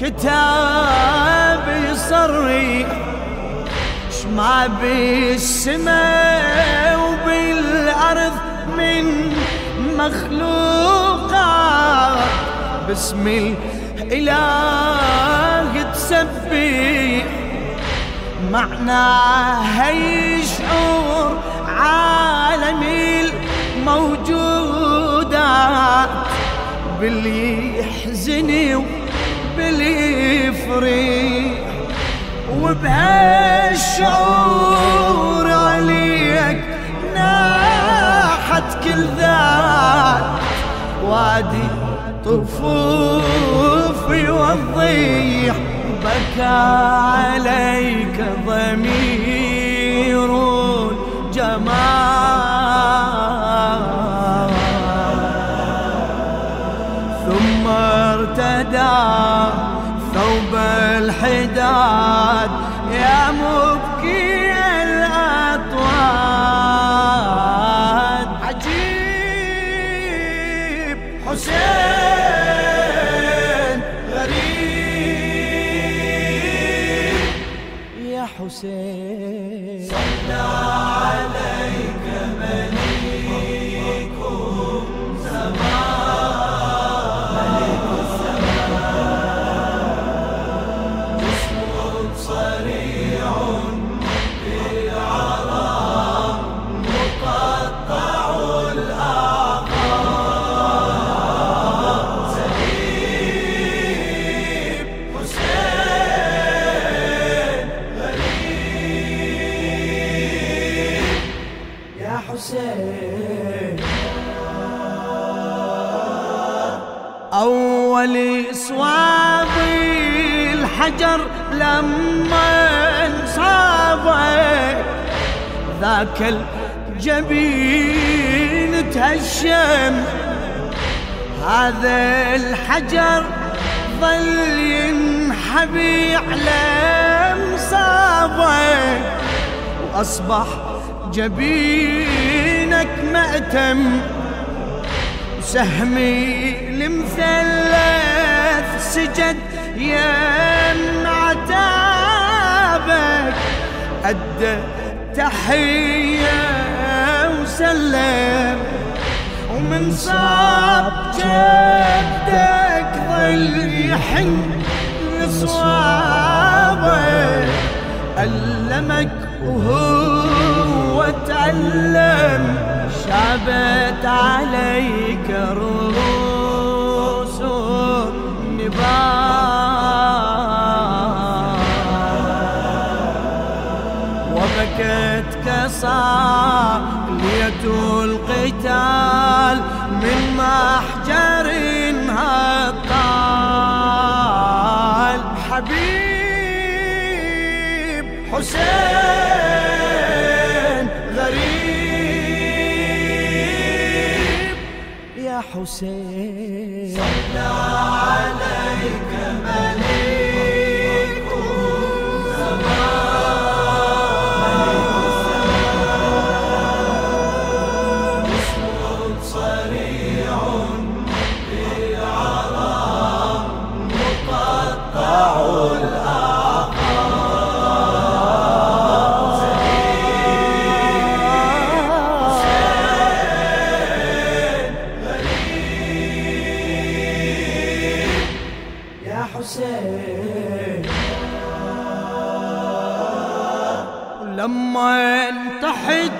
بهالكتاب يصري شما بالسماء وبالأرض من مخلوقات. باسم الإله تسبح معناها يشعر عالم الموجودات. باللي يحزني يفرح وبهالشعور عليك ناحت كل ذات. وادي طفوفي والضيح بكى عليك ضمير. الحداد. يا مبكي الحجر لما انصابك ذاك الجبين تهشم. هذا الحجر ظل ينحبي على مصابك وأصبح جبينك مأتم. سهمي المثلث سجد يم عتابك أدى تحية وسلم. ومن صاب جدك ظل يحن لصوابك ألمك وهو تعلم. شابت عليك رؤوس النبال كصالية القتال من محجر هطال حبيب حسين غريب. يا حسين. حسين لما انتحت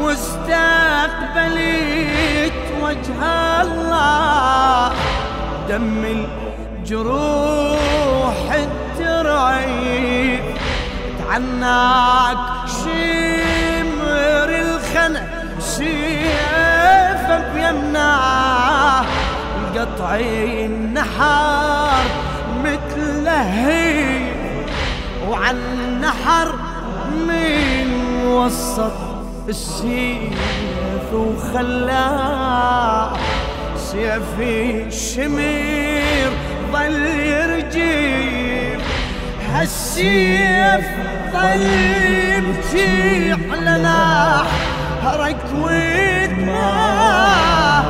واستقبلت وجه الله دم الجروح الترعي تعناك شمر الخنق سيفه بيمناه قطع النحر متلهي وعن النحر من وسط السيف وخلاه سيف الشمير ظل يرجيب هالسيف ظل يرجع لنا هرك ودماه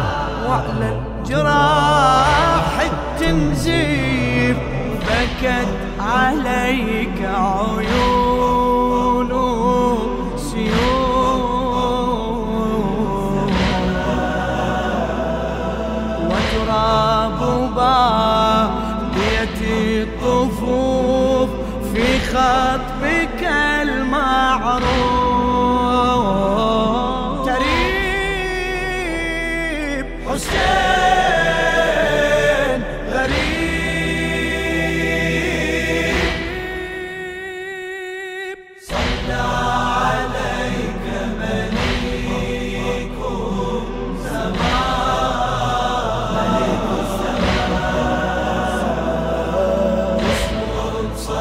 وعلى الجراح التنزيف بكت عليك عيون سيوف وتراب بيت الطفوف في خطبك المعروف. تريب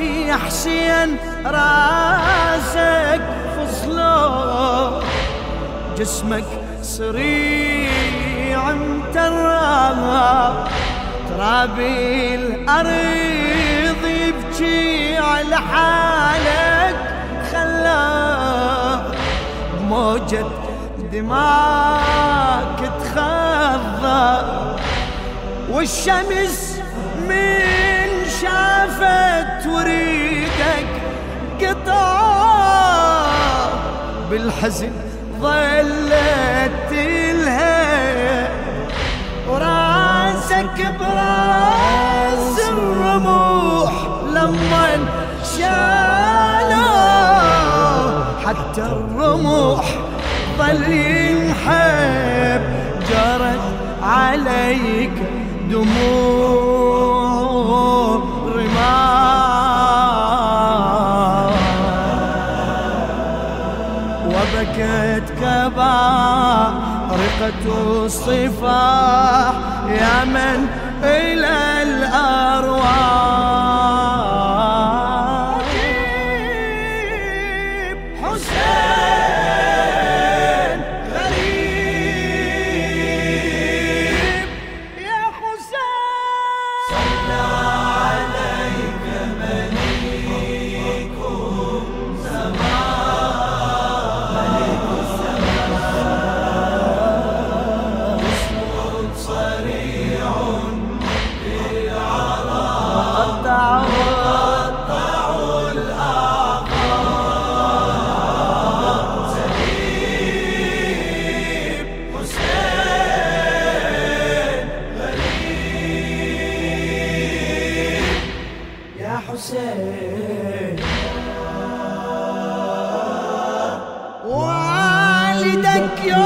يا حسين راسك فصلو جسمك صريع متراب ترابي الأرض يبكي على حالك خلاك بموجة دماك تخضى والشمس من شافت وريدك قطع بالحزن ظلت تلهى وراسك براس الرموح لما شالوا حتى الرموح ظل وبكت كبارقة الصفاح يا من إلى الأرواح.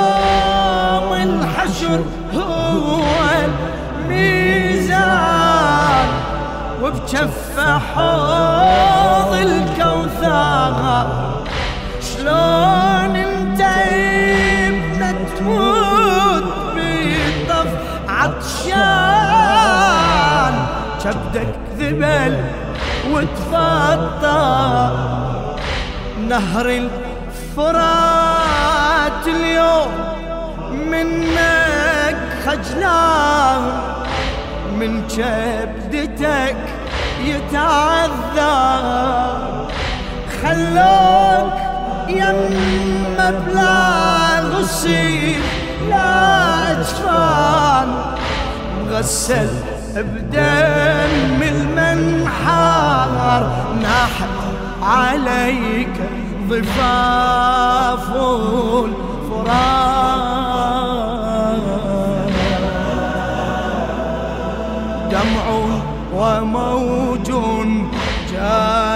يوم الحشر هو الميزان وبجف حوض الكوثر. شلون انت ابنة تموت بطف عطشان؟ كبدك ذبل وتفطر. نهر الفرات اليوم منك خجلان من كبدتك يتعذر خلوك يم بلا غسيل لا أجفان. مغسل بدم المنحار ناحت عليك ضفاف. الفرات. دمع وموج جاريات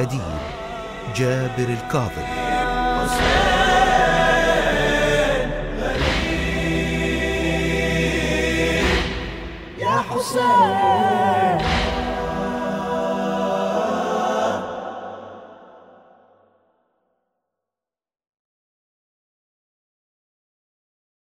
الأديب جابر الكاظم يا حسين.